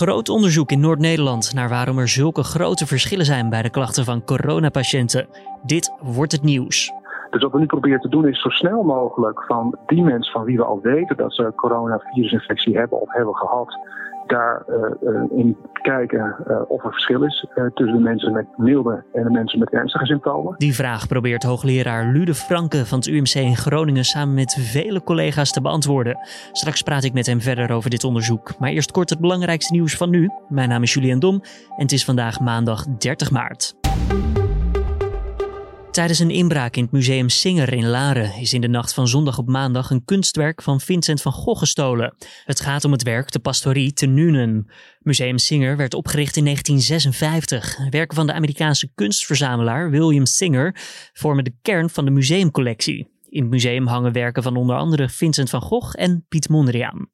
Groot onderzoek in Noord-Nederland naar waarom er zulke grote verschillen zijn bij de klachten van coronapatiënten. Dit wordt het nieuws. Dus wat we nu proberen te doen is zo snel mogelijk van die mensen van wie we al weten dat ze coronavirusinfectie hebben of hebben gehad, daarin uh, in kijken uh, of er verschil is tussen de mensen met milde en de mensen met ernstige symptomen. Die vraag probeert hoogleraar Lude Franke van het UMC in Groningen samen met vele collega's te beantwoorden. Straks praat ik met hem verder over dit onderzoek. Maar eerst kort het belangrijkste nieuws van nu. Mijn naam is Julian Dom en het is vandaag maandag 30 maart. Tijdens een inbraak in het museum Singer in Laren is in de nacht van zondag op maandag een kunstwerk van Vincent van Gogh gestolen. Het gaat om het werk De Pastorie te Nuenen. Museum Singer werd opgericht in 1956. Werken van de Amerikaanse kunstverzamelaar William Singer vormen de kern van de museumcollectie. In het museum hangen werken van onder andere Vincent van Gogh en Piet Mondriaan.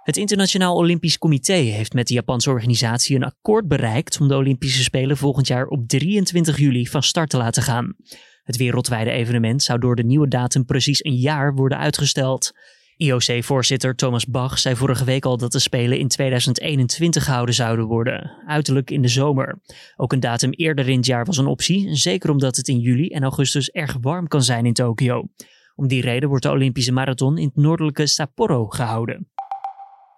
Het Internationaal Olympisch Comité heeft met de Japanse organisatie een akkoord bereikt om de Olympische Spelen volgend jaar op 23 juli van start te laten gaan. Het wereldwijde evenement zou door de nieuwe datum precies een jaar worden uitgesteld. IOC-voorzitter Thomas Bach zei vorige week al dat de Spelen in 2021 gehouden zouden worden, uiterlijk in de zomer. Ook een datum eerder in het jaar was een optie, zeker omdat het in juli en augustus erg warm kan zijn in Tokio. Om die reden wordt de Olympische Marathon in het noordelijke Sapporo gehouden.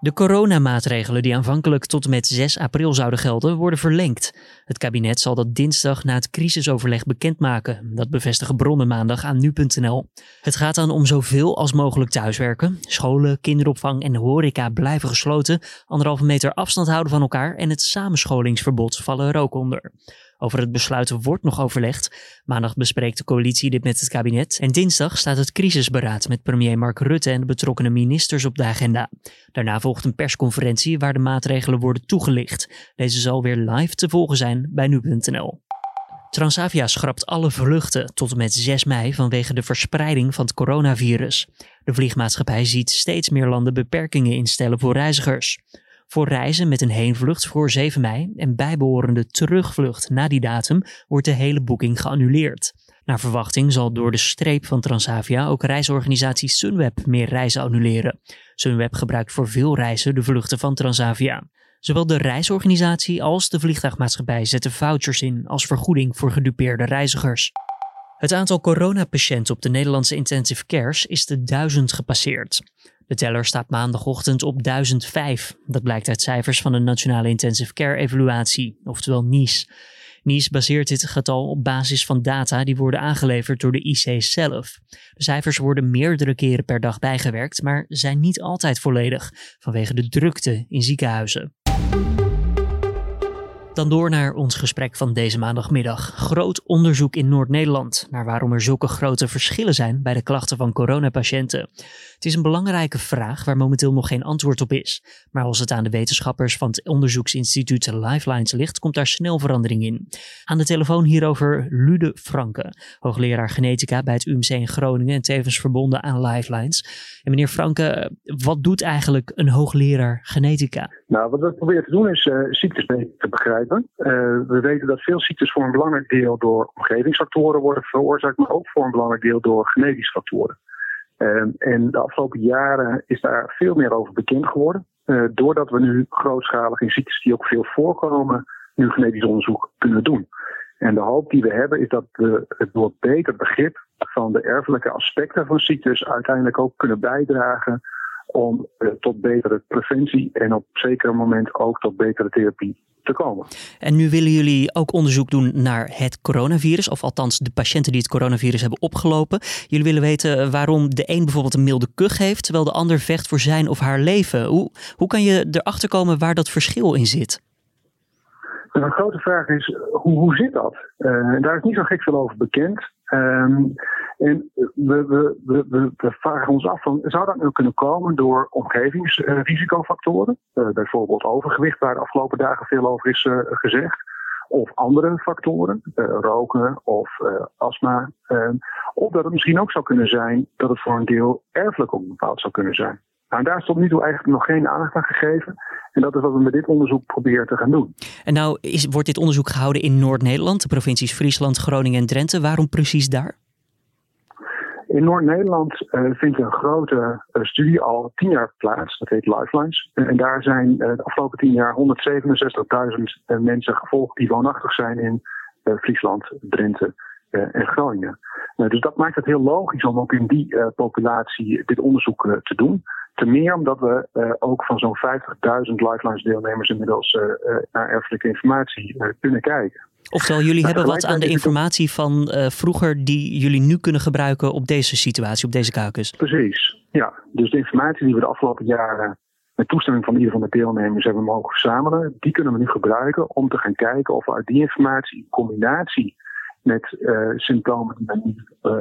De coronamaatregelen die aanvankelijk tot en met 6 april zouden gelden, worden verlengd. Het kabinet zal dat dinsdag na het crisisoverleg bekendmaken. Dat bevestigen bronnen maandag aan nu.nl. Het gaat dan om zoveel als mogelijk thuiswerken. Scholen, kinderopvang en horeca blijven gesloten. Anderhalve meter afstand houden van elkaar en het samenscholingsverbod vallen er ook onder. Over het besluit wordt nog overlegd. Maandag bespreekt de coalitie dit met het kabinet. En dinsdag staat het crisisberaad met premier Mark Rutte en de betrokkenen ministers op de agenda. Daarna volgt een persconferentie waar de maatregelen worden toegelicht. Deze zal weer live te volgen zijn bij nu.nl. Transavia schrapt alle vluchten tot en met 6 mei vanwege de verspreiding van het coronavirus. De vliegmaatschappij ziet steeds meer landen beperkingen instellen voor reizigers voor reizen met een heenvlucht voor 7 mei en bijbehorende terugvlucht na die datum wordt de hele boeking geannuleerd. Naar verwachting zal door de streep van Transavia ook reisorganisatie Sunweb meer reizen annuleren. Sunweb gebruikt voor veel reizen de vluchten van Transavia. Zowel de reisorganisatie als de vliegtuigmaatschappij zetten vouchers in als vergoeding voor gedupeerde reizigers. Het aantal coronapatiënten op de Nederlandse intensive cares is de duizend gepasseerd. De teller staat maandagochtend op 1005. Dat blijkt uit cijfers van de Nationale Intensive Care Evaluatie, oftewel NICE. NICE baseert dit getal op basis van data die worden aangeleverd door de IC zelf. De cijfers worden meerdere keren per dag bijgewerkt, maar zijn niet altijd volledig vanwege de drukte in ziekenhuizen. Dan door naar ons gesprek van deze maandagmiddag. Groot onderzoek in Noord-Nederland naar waarom er zulke grote verschillen zijn bij de klachten van coronapatiënten. Het is een belangrijke vraag waar momenteel nog geen antwoord op is. Maar als het aan de wetenschappers van het onderzoeksinstituut Lifelines ligt, komt daar snel verandering in. Aan de telefoon hierover Lude Franke, hoogleraar genetica bij het UMC in Groningen en tevens verbonden aan Lifelines. En meneer Franke, wat doet eigenlijk een hoogleraar genetica? Nou, wat we proberen te doen is uh, ziektes te begrijpen uh, we weten dat veel ziektes voor een belangrijk deel door omgevingsfactoren worden veroorzaakt, maar ook voor een belangrijk deel door genetische factoren. Uh, en de afgelopen jaren is daar veel meer over bekend geworden. Uh, doordat we nu grootschalig in ziektes die ook veel voorkomen, nu genetisch onderzoek kunnen doen. En de hoop die we hebben is dat we het door beter begrip van de erfelijke aspecten van ziektes uiteindelijk ook kunnen bijdragen om tot betere preventie en op zeker moment ook tot betere therapie te komen. En nu willen jullie ook onderzoek doen naar het coronavirus, of althans de patiënten die het coronavirus hebben opgelopen. Jullie willen weten waarom de een bijvoorbeeld een milde kuch heeft, terwijl de ander vecht voor zijn of haar leven. Hoe, hoe kan je erachter komen waar dat verschil in zit? Een grote vraag is, hoe, hoe zit dat? Uh, daar is niet zo gek veel over bekend. Um, en we, vragen ons af, van, zou dat nu kunnen komen door omgevingsrisicofactoren? Uh, bijvoorbeeld overgewicht, waar de afgelopen dagen veel over is uh, gezegd. Of andere factoren, uh, roken of astma. Ehm, of dat het misschien ook zou kunnen zijn dat het voor een deel erfelijk ook zou kunnen zijn. Nou, daar is tot nu toe eigenlijk nog geen aandacht aan gegeven. En dat is wat we met dit onderzoek proberen te gaan doen. En nou is, wordt dit onderzoek gehouden in Noord-Nederland, de provincies Friesland, Groningen en Drenthe. Waarom precies daar? In Noord-Nederland uh, vindt een grote uh, studie al tien jaar plaats. Dat heet Lifelines. en daar zijn uh, de afgelopen tien jaar 167.000 mensen gevolgd die woonachtig zijn in Friesland, Drenthe en Groningen. dus dat maakt het heel logisch om ook in die populatie dit onderzoek te doen. Ten meer omdat we ook van zo'n 50.000 Lifelines deelnemers inmiddels naar erfelijke informatie kunnen kijken. Oftewel, jullie hebben wat aan de informatie van vroeger die jullie nu kunnen gebruiken op deze situatie, op deze caucus. Precies, ja. Dus de informatie die we de afgelopen jaren met toestemming van ieder van de deelnemers hebben mogen verzamelen, die kunnen we nu gebruiken om te gaan kijken of we uit die informatie in combinatie met symptomen die men nu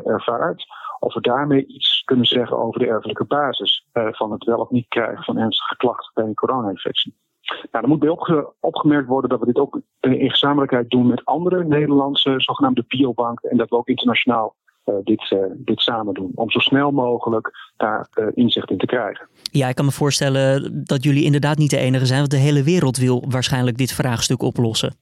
ervaart, of we daarmee iets kunnen zeggen over de erfelijke basis van het wel of niet krijgen van ernstige klachten bij een corona-infectie. Nou, er moet bij opgemerkt worden dat we dit ook in gezamenlijkheid doen met andere Nederlandse zogenaamde biobanken. En dat we ook internationaal uh, dit, uh, dit samen doen. Om zo snel mogelijk daar uh, inzicht in te krijgen. Ja, ik kan me voorstellen dat jullie inderdaad niet de enige zijn. Want de hele wereld wil waarschijnlijk dit vraagstuk oplossen.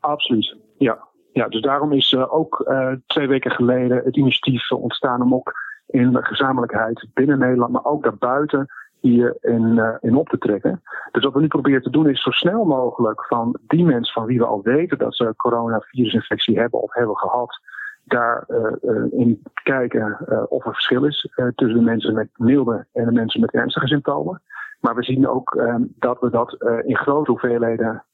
Absoluut, ja. Ja dus daarom is ook twee weken geleden het initiatief ontstaan om ook in gezamenlijkheid binnen Nederland, maar ook daarbuiten hier in, uh, in op te trekken. Dus wat we nu proberen te doen is zo snel mogelijk van die mensen van wie we al weten dat ze coronavirusinfectie hebben of hebben gehad, daar uh, in kijken of er verschil is tussen de mensen met milde en de mensen met ernstige symptomen. Maar we zien ook dat we dat in grote hoeveelheden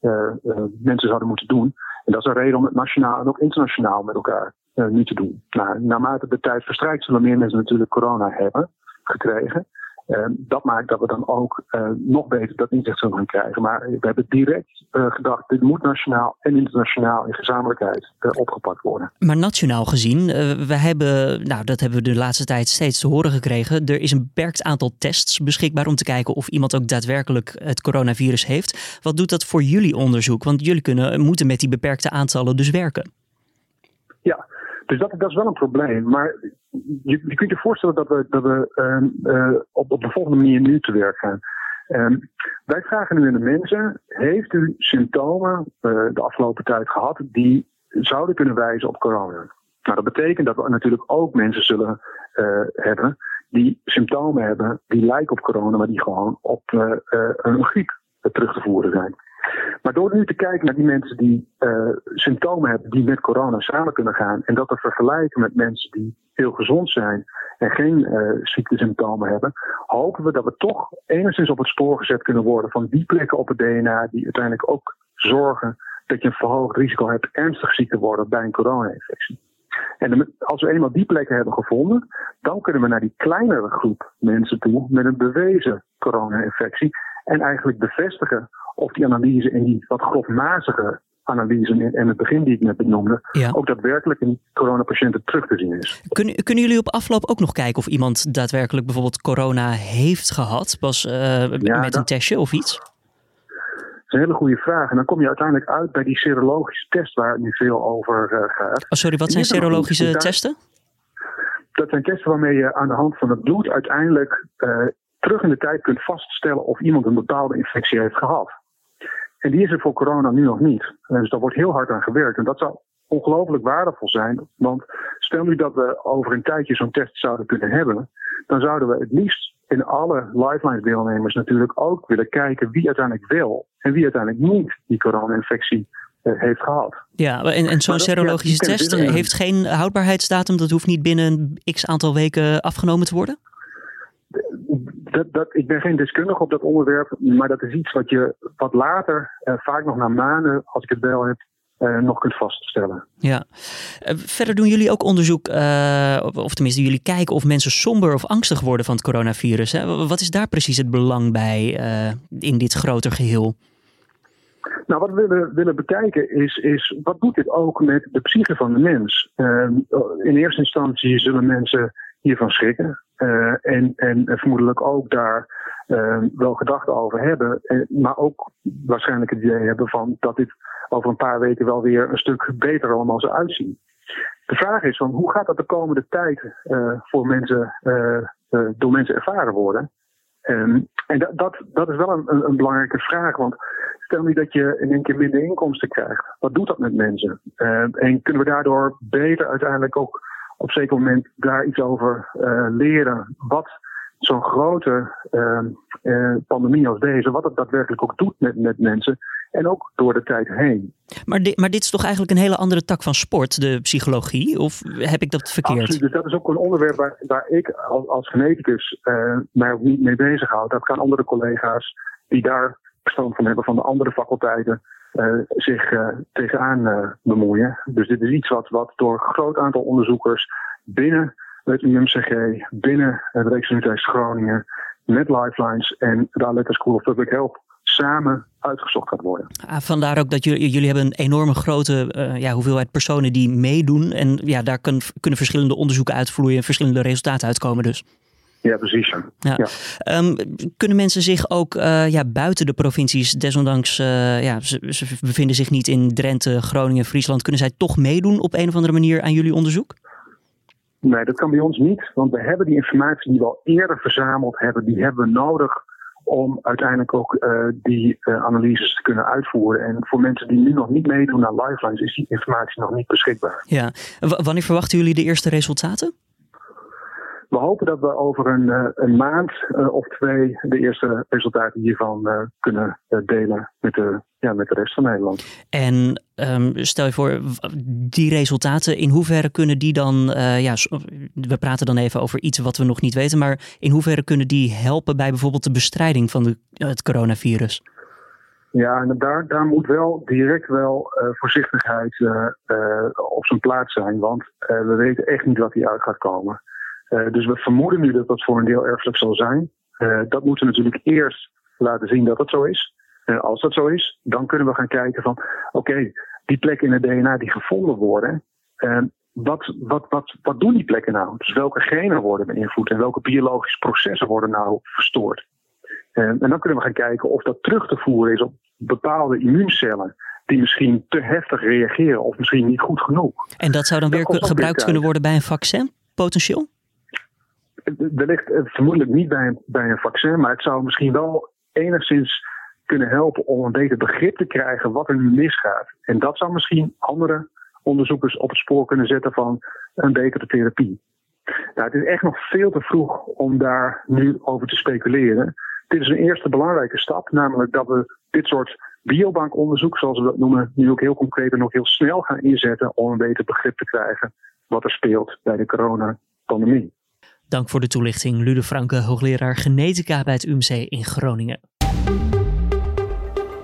mensen zouden moeten doen. En dat is een reden om het nationaal en ook internationaal met elkaar nu te doen. Nou, naarmate de tijd verstrijkt zullen meer mensen natuurlijk corona hebben gekregen. Uh, dat maakt dat we dan ook uh, nog beter dat inzicht zullen gaan krijgen. Maar we hebben direct uh, gedacht, dit moet nationaal en internationaal in gezamenlijkheid opgepakt worden. Maar nationaal gezien, we hebben, nou dat hebben we de laatste tijd steeds te horen gekregen. Er is een beperkt aantal tests beschikbaar om te kijken of iemand ook daadwerkelijk het coronavirus heeft. Wat doet dat voor jullie onderzoek? Want jullie kunnen, moeten met die beperkte aantallen dus werken. Ja, dus dat, dat is wel een probleem. Maar je, kunt je voorstellen dat we, dat we uh, op, op de volgende manier nu te werk gaan. Um, wij vragen nu aan de mensen: heeft u symptomen uh, de afgelopen tijd gehad die zouden kunnen wijzen op corona? Nou, dat betekent dat we natuurlijk ook mensen zullen uh, hebben die symptomen hebben die lijken op corona, maar die gewoon op een griep terug te voeren zijn. Maar door nu te kijken naar die mensen die uh, symptomen hebben die met corona samen kunnen gaan en dat te vergelijken met mensen die heel gezond zijn en geen uh, ziektesymptomen hebben, hopen we dat we toch enigszins op het spoor gezet kunnen worden van die plekken op het DNA die uiteindelijk ook zorgen dat je een verhoogd risico hebt ernstig ziek te worden bij een corona-infectie. En als we eenmaal die plekken hebben gevonden, dan kunnen we naar die kleinere groep mensen toe met een bewezen corona-infectie en eigenlijk bevestigen of die analyse in die wat grofmazige analyse in het begin die ik net benoemde, ja. ook daadwerkelijk in coronapatiënten terug te zien is. Kunnen, kunnen jullie op afloop ook nog kijken of iemand daadwerkelijk bijvoorbeeld corona heeft gehad, pas uh, met een testje of iets? Dat is een hele goede vraag. En dan kom je uiteindelijk uit bij die serologische test waar het nu veel over uh, gaat. Oh, sorry, wat zijn serologische testen? Dat zijn testen waarmee je aan de hand van het bloed uiteindelijk uh, terug in de tijd kunt vaststellen of iemand een bepaalde infectie heeft gehad. En die is er voor corona nu nog niet. Dus daar wordt heel hard aan gewerkt. En dat zou ongelooflijk waardevol zijn. Want stel nu dat we over een tijdje zo'n test zouden kunnen hebben, dan zouden we het liefst in alle Lifelines deelnemers natuurlijk ook willen kijken wie uiteindelijk wel en wie uiteindelijk niet die corona-infectie uh, heeft gehad. Ja, en, en zo'n serologische test heeft geen houdbaarheidsdatum, dat hoeft niet binnen een x aantal weken afgenomen te worden? Dat, dat, ik ben geen deskundige op dat onderwerp, maar dat is iets wat je wat later, uh, vaak nog na maanden, als ik het wel heb, uh, nog kunt vaststellen. Ja. Uh, verder doen jullie ook onderzoek, of tenminste jullie kijken of mensen somber of angstig worden van het coronavirus. Hè? Wat is daar precies het belang bij in dit groter geheel? Nou, wat we willen, willen bekijken is, is, wat doet dit ook met de psyche van de mens? Ehm, in eerste instantie zullen mensen hiervan schrikken. Uh, en, en vermoedelijk ook daar uh, wel gedachten over hebben. En, maar ook waarschijnlijk het idee hebben van dat dit over een paar weken wel weer een stuk beter allemaal zou uitzien. De vraag is van hoe gaat dat de komende tijd voor mensen, door mensen ervaren worden? Um, en dat, dat, is wel een, een, belangrijke vraag. Want stel nu dat je in één keer minder inkomsten krijgt. Wat doet dat met mensen? en kunnen we daardoor beter uiteindelijk ook op een zeker moment daar iets over leren. Wat zo'n grote pandemie als deze, wat het daadwerkelijk ook doet met, met mensen. En ook door de tijd heen. Maar, dit, maar dit is toch eigenlijk een hele andere tak van sport, de psychologie? Of heb ik dat verkeerd? Absoluut, dus dat is ook een onderwerp waar, waar ik als, als geneticus uh, mij ook niet mee bezighoud. Dat gaan andere collega's die daar verstand van hebben van de andere faculteiten uh, zich uh, tegenaan bemoeien. Dus dit is iets wat, wat door een groot aantal onderzoekers binnen het UMCG, binnen het Rijksuniversiteit Groningen, met Lifelines en de Aletta School of Public Health samen uitgezocht gaat worden. Ah, vandaar ook dat jullie, jullie hebben een enorme grote ja, hoeveelheid personen die meedoen. En ja, daar kun, kunnen verschillende onderzoeken uitvloeien en verschillende resultaten uitkomen dus. Ja, precies. Ja. ja. Um, kunnen mensen zich ook uh, ja, buiten de provincies, desondanks uh, ja, ze, ze, bevinden zich niet in Drenthe, Groningen, Friesland, kunnen zij toch meedoen op een of andere manier aan jullie onderzoek? Nee, dat kan bij ons niet, want we hebben die informatie die we al eerder verzameld hebben, die hebben we nodig om uiteindelijk ook uh, die analyses te kunnen uitvoeren. En voor mensen die nu nog niet meedoen aan Lifelines is die informatie nog niet beschikbaar. Ja, w wanneer verwachten jullie de eerste resultaten? We hopen dat we over een, uh, een maand of twee de eerste resultaten hiervan kunnen delen met de ja, met de rest van Nederland. En um, stel je voor, die resultaten, in hoeverre kunnen die dan, uh, ja, we praten dan even over iets wat we nog niet weten, maar in hoeverre kunnen die helpen bij bijvoorbeeld de bestrijding van de, het coronavirus? Ja, en daar, daar moet wel direct wel uh, voorzichtigheid uh, op zijn plaats zijn, want we weten echt niet wat hier uit gaat komen. Dus we vermoeden nu dat dat voor een deel erfelijk zal zijn. dat moeten we natuurlijk eerst laten zien dat het zo is. En als dat zo is, dan kunnen we gaan kijken van oké, die plekken in het DNA die gevonden worden, eh, wat, wat, wat, wat doen die plekken nou? Dus welke genen worden beïnvloed en welke biologische processen worden nou verstoord? En, en dan kunnen we gaan kijken of dat terug te voeren is op bepaalde immuuncellen die misschien te heftig reageren of misschien niet goed genoeg. En dat zou dan weer gebruikt kunnen worden bij een vaccin, potentieel? Wellicht eh, vermoedelijk niet bij een, bij een vaccin, maar het zou misschien wel enigszins kunnen helpen om een beter begrip te krijgen wat er nu misgaat. En dat zou misschien andere onderzoekers op het spoor kunnen zetten van een betere therapie. Nou, het is echt nog veel te vroeg om daar nu over te speculeren. Dit is een eerste belangrijke stap, namelijk dat we dit soort biobankonderzoek, zoals we dat noemen, nu ook heel concreet en ook heel snel gaan inzetten om een beter begrip te krijgen wat er speelt bij de coronapandemie. Dank voor de toelichting, Lude Franke, hoogleraar genetica bij het UMC in Groningen.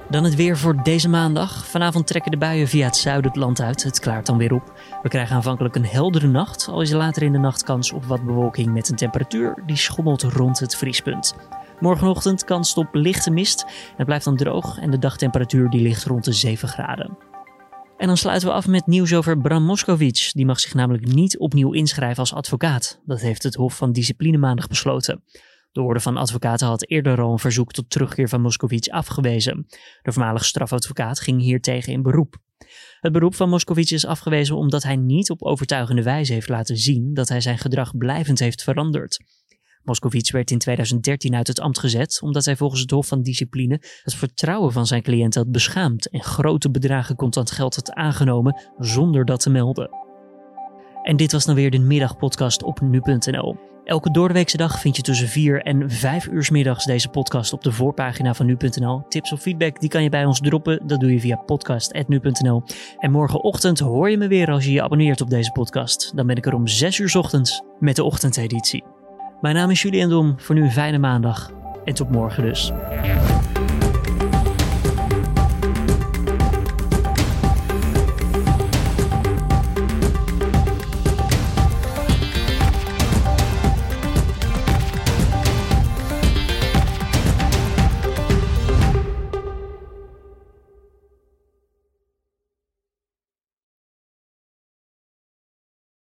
Dan het weer voor deze maandag. Vanavond trekken de buien via het zuiden het land uit. Het klaart dan weer op. We krijgen aanvankelijk een heldere nacht, al is er later in de nacht kans op wat bewolking met een temperatuur die schommelt rond het vriespunt. Morgenochtend kans op lichte mist. Het blijft dan droog en de dagtemperatuur die ligt rond de 7 graden. En dan sluiten we af met nieuws over Bram Moskowitz. Die mag zich namelijk niet opnieuw inschrijven als advocaat. Dat heeft het Hof van Discipline maandag besloten. De Orde van Advocaten had eerder al een verzoek tot terugkeer van Moskowitz afgewezen. De voormalige strafadvocaat ging hiertegen in beroep. Het beroep van Moskowitz is afgewezen omdat hij niet op overtuigende wijze heeft laten zien dat hij zijn gedrag blijvend heeft veranderd. Moskowitz werd in 2013 uit het ambt gezet omdat hij volgens het Hof van Discipline het vertrouwen van zijn cliënten had beschaamd en grote bedragen contant geld had aangenomen zonder dat te melden. En dit was dan weer de middagpodcast op nu.nl. Elke doordeweekse dag vind je tussen 4 en 5 uur middags deze podcast op de voorpagina van nu.nl. Tips of feedback die kan je bij ons droppen. Dat doe je via podcast.nu.nl. En morgenochtend hoor je me weer als je je abonneert op deze podcast. Dan ben ik er om 6 uur ochtends met de ochtendeditie. Mijn naam is Julian Dom. Voor nu een fijne maandag. En tot morgen dus.